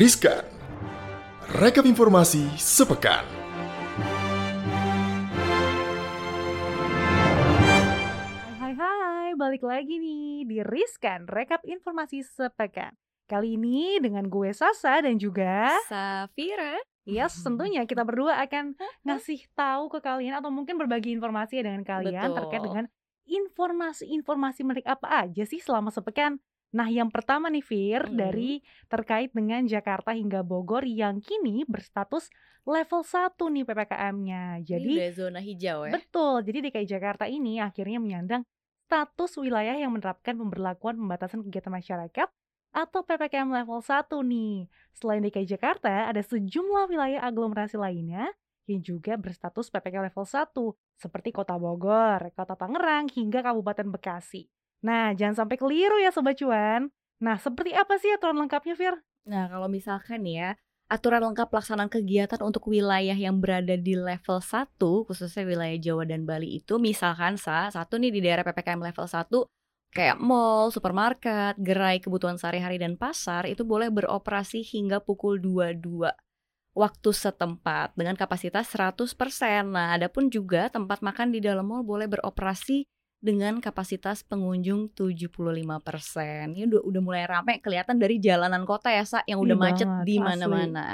Riskan. Rekap informasi sepekan. Hai hai, balik lagi nih di Riskan Rekap Informasi Sepekan. Kali ini dengan gue Sasa dan juga Safira. Yes, tentunya kita berdua akan ngasih tahu ke kalian atau mungkin berbagi informasi ya dengan kalian terkait Betul. dengan informasi-informasi menarik apa aja sih selama sepekan. Nah, yang pertama nih Fir, Mhm. dari terkait dengan Jakarta hingga Bogor yang kini berstatus level 1 nih PPKM-nya. Ini Jadi udah zona hijau ya. Betul, jadi DKI Jakarta ini akhirnya menyandang status wilayah yang menerapkan pemberlakuan pembatasan kegiatan masyarakat atau PPKM level 1 nih. Selain DKI Jakarta, ada sejumlah wilayah aglomerasi lainnya yang juga berstatus PPKM level 1 seperti Kota Bogor, Kota Tangerang, hingga Kabupaten Bekasi. Nah, jangan sampai keliru ya Sobat Cuan. Nah, seperti apa sih aturan lengkapnya, Fir? Nah, kalau misalkan ya, aturan lengkap pelaksanaan kegiatan untuk wilayah yang berada di level 1, khususnya wilayah Jawa dan Bali itu, misalkan sa, satu nih di daerah PPKM level 1, kayak mall, supermarket, gerai kebutuhan sehari-hari dan pasar, itu boleh beroperasi hingga pukul 22 waktu setempat dengan kapasitas 100%. Nah, adapun juga tempat makan di dalam mall boleh beroperasi dengan kapasitas pengunjung 75%. Ini udah, udah mulai ramai kelihatan dari jalanan kota ya, Sa, yang udah Iya macet banget, di asli. mana-mana.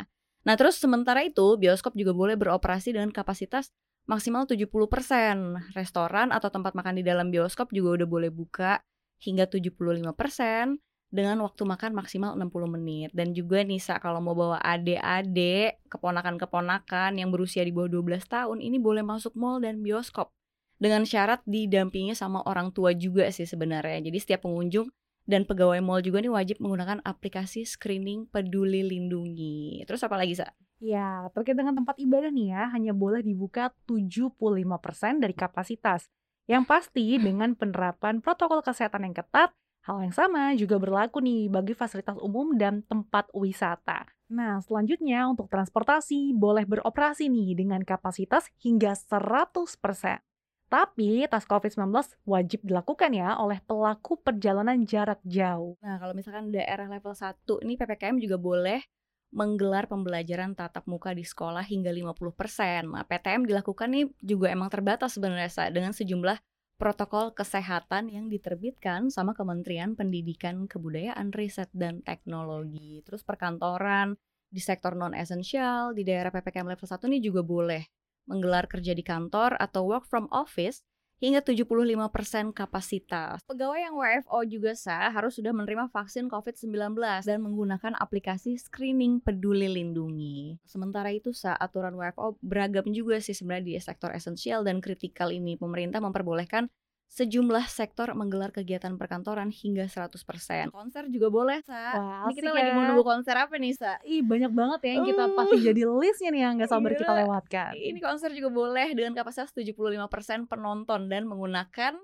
Nah, terus sementara itu bioskop juga boleh beroperasi dengan kapasitas maksimal 70%. Restoran atau tempat makan di dalam bioskop juga udah boleh buka hingga 75% dengan waktu makan maksimal 60 menit. Dan juga nih Sa, kalau mau bawa adik-adik, keponakan-keponakan yang berusia di bawah 12 tahun, ini boleh masuk mall dan bioskop. Dengan syarat didampingi sama orang tua juga sih sebenarnya. Jadi setiap pengunjung dan pegawai mall juga nih wajib menggunakan aplikasi screening peduli lindungi. Terus apa lagi, Sa? Ya, terkait dengan tempat ibadah nih ya, hanya boleh dibuka 75% dari kapasitas. Yang pasti dengan penerapan protokol kesehatan yang ketat, hal yang sama juga berlaku nih bagi fasilitas umum dan tempat wisata. Nah, selanjutnya untuk transportasi boleh beroperasi nih dengan kapasitas hingga 100%. Tapi tes COVID-19 wajib dilakukan ya oleh pelaku perjalanan jarak jauh. Nah, kalau misalkan daerah level 1 ini PPKM juga boleh menggelar pembelajaran tatap muka di sekolah hingga 50%. Nah, PTM dilakukan nih juga emang terbatas sebenarnya Sa, dengan sejumlah protokol kesehatan yang diterbitkan sama Kementerian Pendidikan Kebudayaan, Riset dan Teknologi. Terus perkantoran di sektor non esensial di daerah PPKM level 1 ini juga boleh menggelar kerja di kantor atau work from office hingga 75% kapasitas. Pegawai yang WFO juga sah harus sudah menerima vaksin COVID-19 dan menggunakan aplikasi screening peduli lindungi. Sementara itu sah aturan WFO beragam juga sih sebenarnya di sektor esensial dan kritikal ini. Pemerintah memperbolehkan sejumlah sektor menggelar kegiatan perkantoran hingga 100%. Konser juga boleh, Sa. Wah, Ini kita lagi ya. mau nunggu konser apa nih, Sa? Ih, banyak banget ya yang kita Uh. pasti jadi listnya nih yang nggak sabar kita Gila. lewatkan. Ini konser juga boleh dengan kapasitas 75% penonton dan menggunakan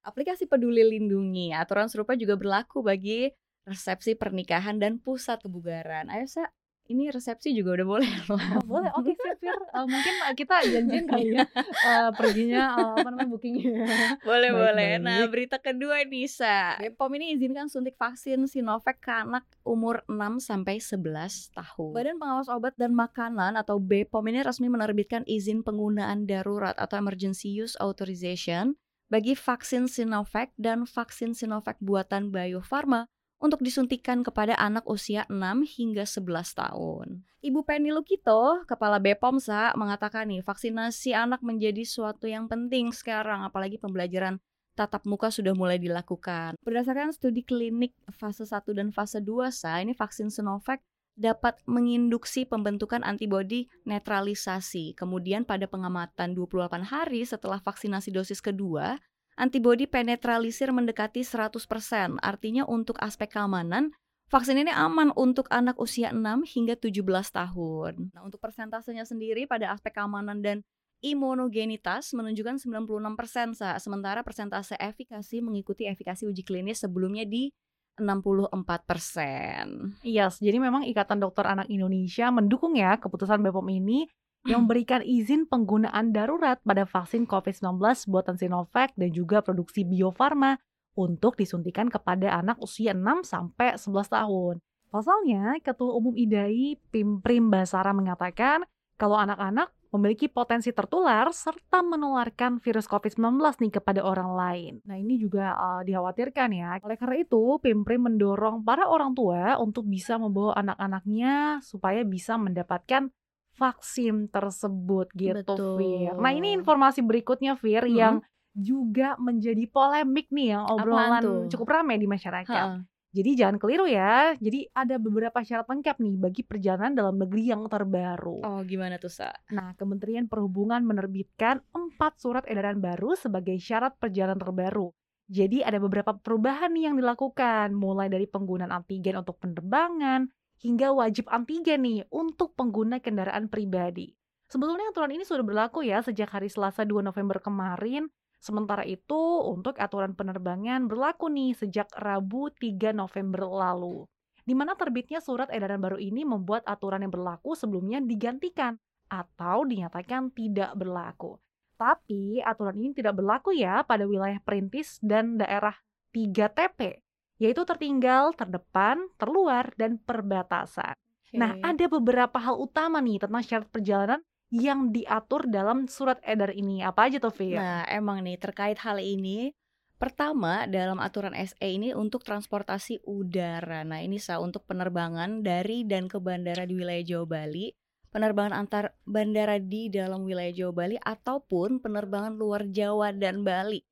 aplikasi Peduli Lindungi. Aturan serupa juga berlaku bagi resepsi pernikahan dan pusat kebugaran. Ayo, Sa, ini resepsi juga udah boleh loh. Oh, boleh, oke Fir, Fir. Eh, mungkin eh, kita janjian kali ya eh, perginya eh, apa namanya bookingnya. Boleh, Baik, boleh. Nah, baik. berita kedua nih, Sa. BPOM ini izinkan suntik vaksin Sinovac ke anak umur 6 sampai 11 tahun. Badan Pengawas Obat dan Makanan atau BPOM ini resmi menerbitkan izin penggunaan darurat atau emergency use authorization bagi vaksin Sinovac dan vaksin Sinovac buatan Bio Farma untuk disuntikan kepada anak usia 6 hingga 11 tahun. Ibu Penny Lukito, Kepala BPOM SA, mengatakan nih, vaksinasi anak menjadi suatu yang penting sekarang, apalagi pembelajaran tatap muka sudah mulai dilakukan. Berdasarkan studi klinik fase 1 dan fase 2 SA, ini vaksin Sinovac dapat menginduksi pembentukan antibodi netralisasi. Kemudian pada pengamatan 28 hari setelah vaksinasi dosis kedua, antibodi penetralisir mendekati 100%. Artinya untuk aspek keamanan, vaksin ini aman untuk anak usia 6 hingga 17 tahun. Nah, untuk persentasenya sendiri pada aspek keamanan dan imunogenitas menunjukkan 96%, Sa. sementara persentase efikasi mengikuti efikasi uji klinis sebelumnya di 64%. Yes, jadi memang Ikatan Dokter Anak Indonesia mendukung ya keputusan BPOM ini yang memberikan izin penggunaan darurat pada vaksin COVID-19 buatan Sinovac dan juga produksi Bio Farma untuk disuntikan kepada anak usia 6 sampai 11 tahun. Pasalnya, Ketua Umum IDAI Pimprim Basara mengatakan kalau anak-anak memiliki potensi tertular serta menularkan virus COVID-19 nih kepada orang lain. Nah ini juga uh, dikhawatirkan ya. Oleh karena itu, Pimprim mendorong para orang tua untuk bisa membawa anak-anaknya supaya bisa mendapatkan vaksin tersebut gitu, Betul. Fir. Nah ini informasi berikutnya, Fir, Hmm. yang juga menjadi polemik nih yang obrolan cukup ramai di masyarakat. Heeh. Jadi jangan keliru ya. Jadi ada beberapa syarat lengkap nih bagi perjalanan dalam negeri yang terbaru. Oh, gimana tuh, Sa? Nah, Kementerian Perhubungan menerbitkan empat surat edaran baru sebagai syarat perjalanan terbaru. Jadi ada beberapa perubahan nih yang dilakukan, mulai dari penggunaan antigen untuk penerbangan hingga wajib antigen nih untuk pengguna kendaraan pribadi. Sebetulnya aturan ini sudah berlaku ya sejak hari Selasa 2 November kemarin. Sementara itu, untuk aturan penerbangan berlaku nih sejak Rabu 3 November lalu. Di mana terbitnya surat edaran baru ini membuat aturan yang berlaku sebelumnya digantikan atau dinyatakan tidak berlaku. Tapi aturan ini tidak berlaku ya pada wilayah perintis dan daerah 3TP, yaitu tertinggal, terdepan, terluar, dan perbatasan. Nah, Oke. ada beberapa hal utama nih tentang syarat perjalanan yang diatur dalam surat edar ini. Apa aja tuh, Fir? Nah, emang nih terkait hal ini, pertama dalam aturan SE ini untuk transportasi udara. Nah, ini sa untuk penerbangan dari dan ke bandara di wilayah Jawa Bali, penerbangan antar bandara di dalam wilayah Jawa Bali ataupun penerbangan luar Jawa dan Bali.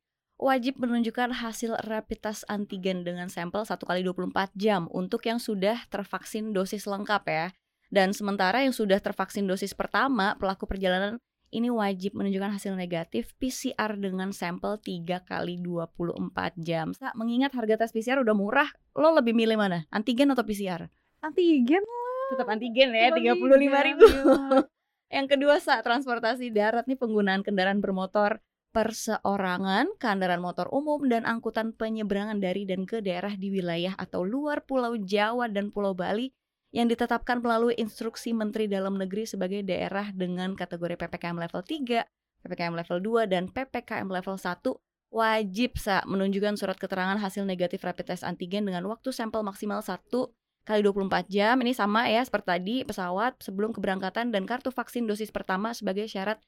Wajib menunjukkan hasil rapid test antigen dengan sampel 1 kali 24 jam untuk yang sudah tervaksin dosis lengkap ya. Dan sementara yang sudah tervaksin dosis pertama, pelaku perjalanan ini wajib menunjukkan hasil negatif PCR dengan sampel 3 kali 24 jam. Sa, mengingat harga tes PCR udah murah, lo lebih milih mana? Antigen atau PCR? Antigen Tetap antigen ya, Antigen, 35 ribu. iya. Yang kedua, sa, transportasi darat nih penggunaan kendaraan bermotor perseorangan, kendaraan motor umum, dan angkutan penyeberangan dari dan ke daerah di wilayah atau luar Pulau Jawa dan Pulau Bali yang ditetapkan melalui instruksi Menteri Dalam Negeri sebagai daerah dengan kategori PPKM level 3, PPKM level 2, dan PPKM level 1 wajib sa menunjukkan surat keterangan hasil negatif rapid test antigen dengan waktu sampel maksimal 1 kali 24 jam. Ini sama ya seperti tadi pesawat sebelum keberangkatan dan kartu vaksin dosis pertama sebagai syarat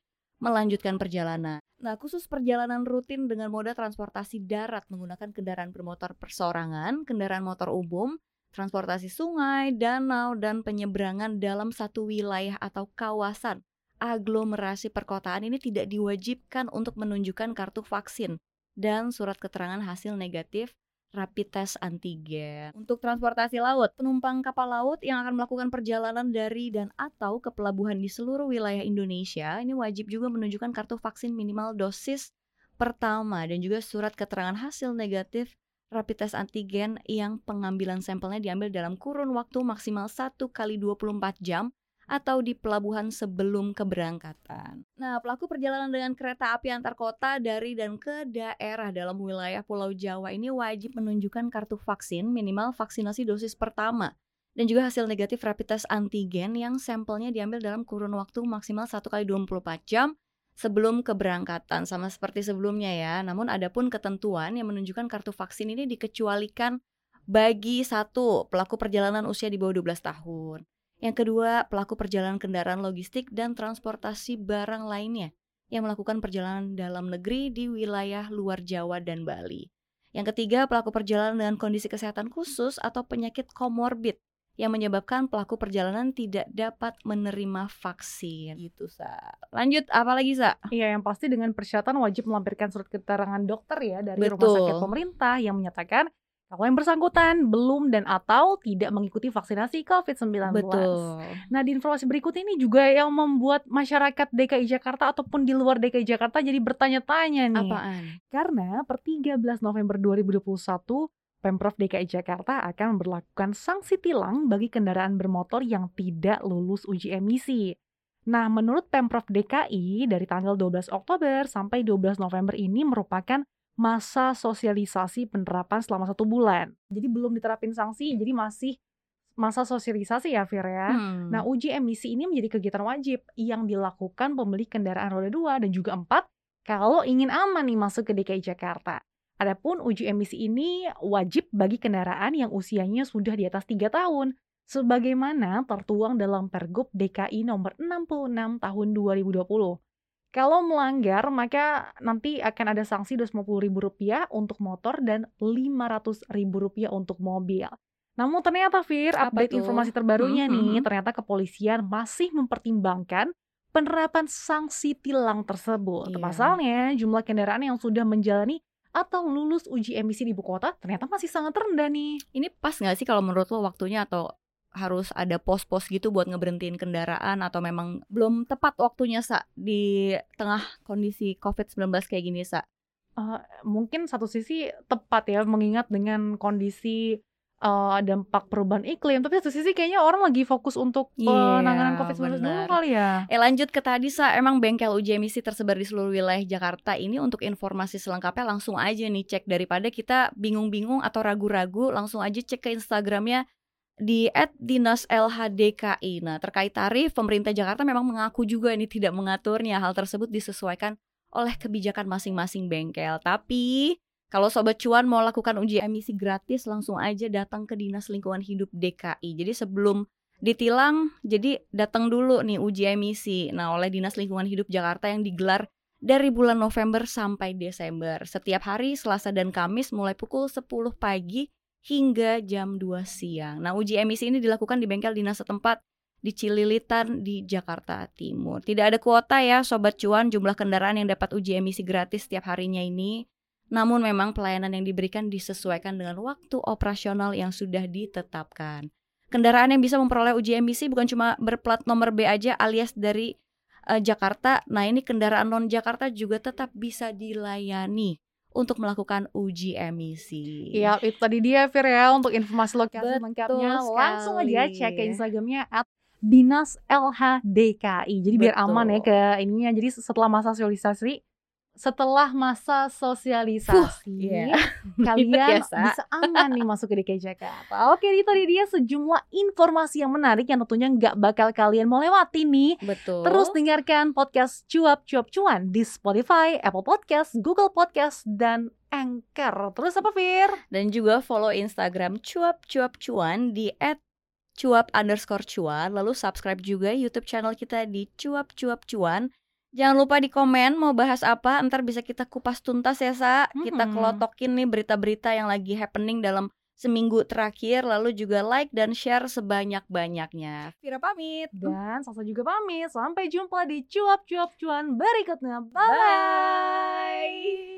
melanjutkan perjalanan. Nah, khusus perjalanan rutin dengan moda transportasi darat menggunakan kendaraan bermotor persorangan, kendaraan motor umum, transportasi sungai, danau, dan penyeberangan dalam satu wilayah atau kawasan aglomerasi perkotaan ini tidak diwajibkan untuk menunjukkan kartu vaksin dan surat keterangan hasil negatif rapid test antigen. Untuk transportasi laut, penumpang kapal laut yang akan melakukan perjalanan dari dan atau ke pelabuhan di seluruh wilayah Indonesia ini wajib juga menunjukkan kartu vaksin minimal dosis pertama dan juga surat keterangan hasil negatif rapid test antigen yang pengambilan sampelnya diambil dalam kurun waktu maksimal 1 kali 24 jam atau di pelabuhan sebelum keberangkatan. Nah, pelaku perjalanan dengan kereta api antar kota dari dan ke daerah dalam wilayah Pulau Jawa ini wajib menunjukkan kartu vaksin minimal vaksinasi dosis pertama dan juga hasil negatif rapid test antigen yang sampelnya diambil dalam kurun waktu maksimal 1 kali 24 jam sebelum keberangkatan sama seperti sebelumnya ya. Namun ada pun ketentuan yang menunjukkan kartu vaksin ini dikecualikan bagi satu pelaku perjalanan usia di bawah 12 tahun. Yang kedua, pelaku perjalanan kendaraan logistik dan transportasi barang lainnya yang melakukan perjalanan dalam negeri di wilayah luar Jawa dan Bali. Yang ketiga, pelaku perjalanan dengan kondisi kesehatan khusus atau penyakit komorbid yang menyebabkan pelaku perjalanan tidak dapat menerima vaksin. Gitu, Sa. Lanjut, apa lagi, Sa? Iya, yang pasti dengan persyaratan wajib melampirkan surat keterangan dokter ya dari rumah Betul. sakit pemerintah yang menyatakan kalau yang bersangkutan belum dan atau tidak mengikuti vaksinasi COVID-19. Betul. Nah, di informasi berikut ini juga yang membuat masyarakat DKI Jakarta ataupun di luar DKI Jakarta jadi bertanya-tanya nih. Apaan? Karena per 13 November 2021, Pemprov DKI Jakarta akan memperlakukan sanksi tilang bagi kendaraan bermotor yang tidak lulus uji emisi. Nah, menurut Pemprov DKI, dari tanggal 12 Oktober sampai 12 November ini merupakan masa sosialisasi penerapan selama satu bulan. Jadi belum diterapin sanksi, jadi masih masa sosialisasi ya, Fir ya. Hmm. Nah, uji emisi ini menjadi kegiatan wajib yang dilakukan pemilik kendaraan roda 2 dan juga 4 kalau ingin aman nih masuk ke DKI Jakarta. Adapun uji emisi ini wajib bagi kendaraan yang usianya sudah di atas 3 tahun, sebagaimana tertuang dalam Pergub DKI nomor 66 tahun 2020. Kalau melanggar, maka nanti akan ada sanksi Rp250.000 untuk motor dan Rp500.000 untuk mobil. Namun ternyata Fir, Apa update tuh? informasi terbarunya Mhm, nih, ternyata kepolisian masih mempertimbangkan penerapan sanksi tilang tersebut. Iya. Pasalnya, jumlah kendaraan yang sudah menjalani atau lulus uji emisi di ibu kota ternyata masih sangat rendah nih. Ini pas nggak sih kalau menurut lo waktunya atau harus ada pos-pos gitu buat ngeberhentiin kendaraan atau memang belum tepat waktunya sa di tengah kondisi COVID-19 kayak gini sa? Eh, mungkin satu sisi tepat ya mengingat dengan kondisi eh, dampak perubahan iklim, tapi satu sisi kayaknya orang lagi fokus untuk Iya, penanganan COVID-19 dulu kali ya. Eh lanjut ke tadi sa, emang bengkel uji emisi tersebar di seluruh wilayah Jakarta ini untuk informasi selengkapnya langsung aja nih cek daripada kita bingung-bingung atau ragu-ragu langsung aja cek ke Instagramnya di @dinaslhdki. Nah terkait tarif pemerintah Jakarta memang mengaku juga ini tidak mengaturnya hal tersebut disesuaikan oleh kebijakan masing-masing bengkel. Tapi kalau sobat cuan mau lakukan uji emisi gratis langsung aja datang ke Dinas Lingkungan Hidup DKI. Jadi sebelum ditilang jadi datang dulu nih uji emisi nah oleh Dinas Lingkungan Hidup Jakarta yang digelar dari bulan November sampai Desember setiap hari Selasa dan Kamis mulai pukul 10 pagi hingga jam 2 siang. Nah uji emisi ini dilakukan di bengkel dinas setempat di Cililitan di Jakarta Timur. Tidak ada kuota ya sobat cuan jumlah kendaraan yang dapat uji emisi gratis setiap harinya ini. Namun memang pelayanan yang diberikan disesuaikan dengan waktu operasional yang sudah ditetapkan. Kendaraan yang bisa memperoleh uji emisi bukan cuma berplat nomor B aja alias dari eh, Jakarta. Nah, ini kendaraan non Jakarta juga tetap bisa dilayani untuk melakukan uji emisi. Iya, itu tadi dia Fir ya untuk informasi lokasi Betul lengkapnya langsung aja sekali. cek ke Instagramnya at Dinas LHDKI. Jadi biar aman ya Betul. ke ininya. Jadi setelah masa sosialisasi setelah masa sosialisasi iya. kalian ya, Sa. bisa aman nih masuk ke DKI Jakarta. Oke, itu tadi dia sejumlah informasi yang menarik yang tentunya nggak bakal kalian mau lewati nih. Betul. Terus dengarkan podcast Cuap Cuap Cuan di Spotify, Apple Podcast, Google Podcast, dan Anchor. Terus apa, Fir? dan juga follow Instagram cuap cuap cuan di @cuap underscore cuan lalu subscribe juga YouTube channel kita di cuap cuap cuan jangan lupa di komen mau bahas apa ntar bisa kita kupas tuntas ya sa kita Mhm. kelotokin nih berita-berita yang lagi happening dalam seminggu terakhir lalu juga like dan share sebanyak-banyaknya Vira pamit Dan Sasa juga pamit. Sampai jumpa di Cuap Cuap Cuan berikutnya. Bye. bye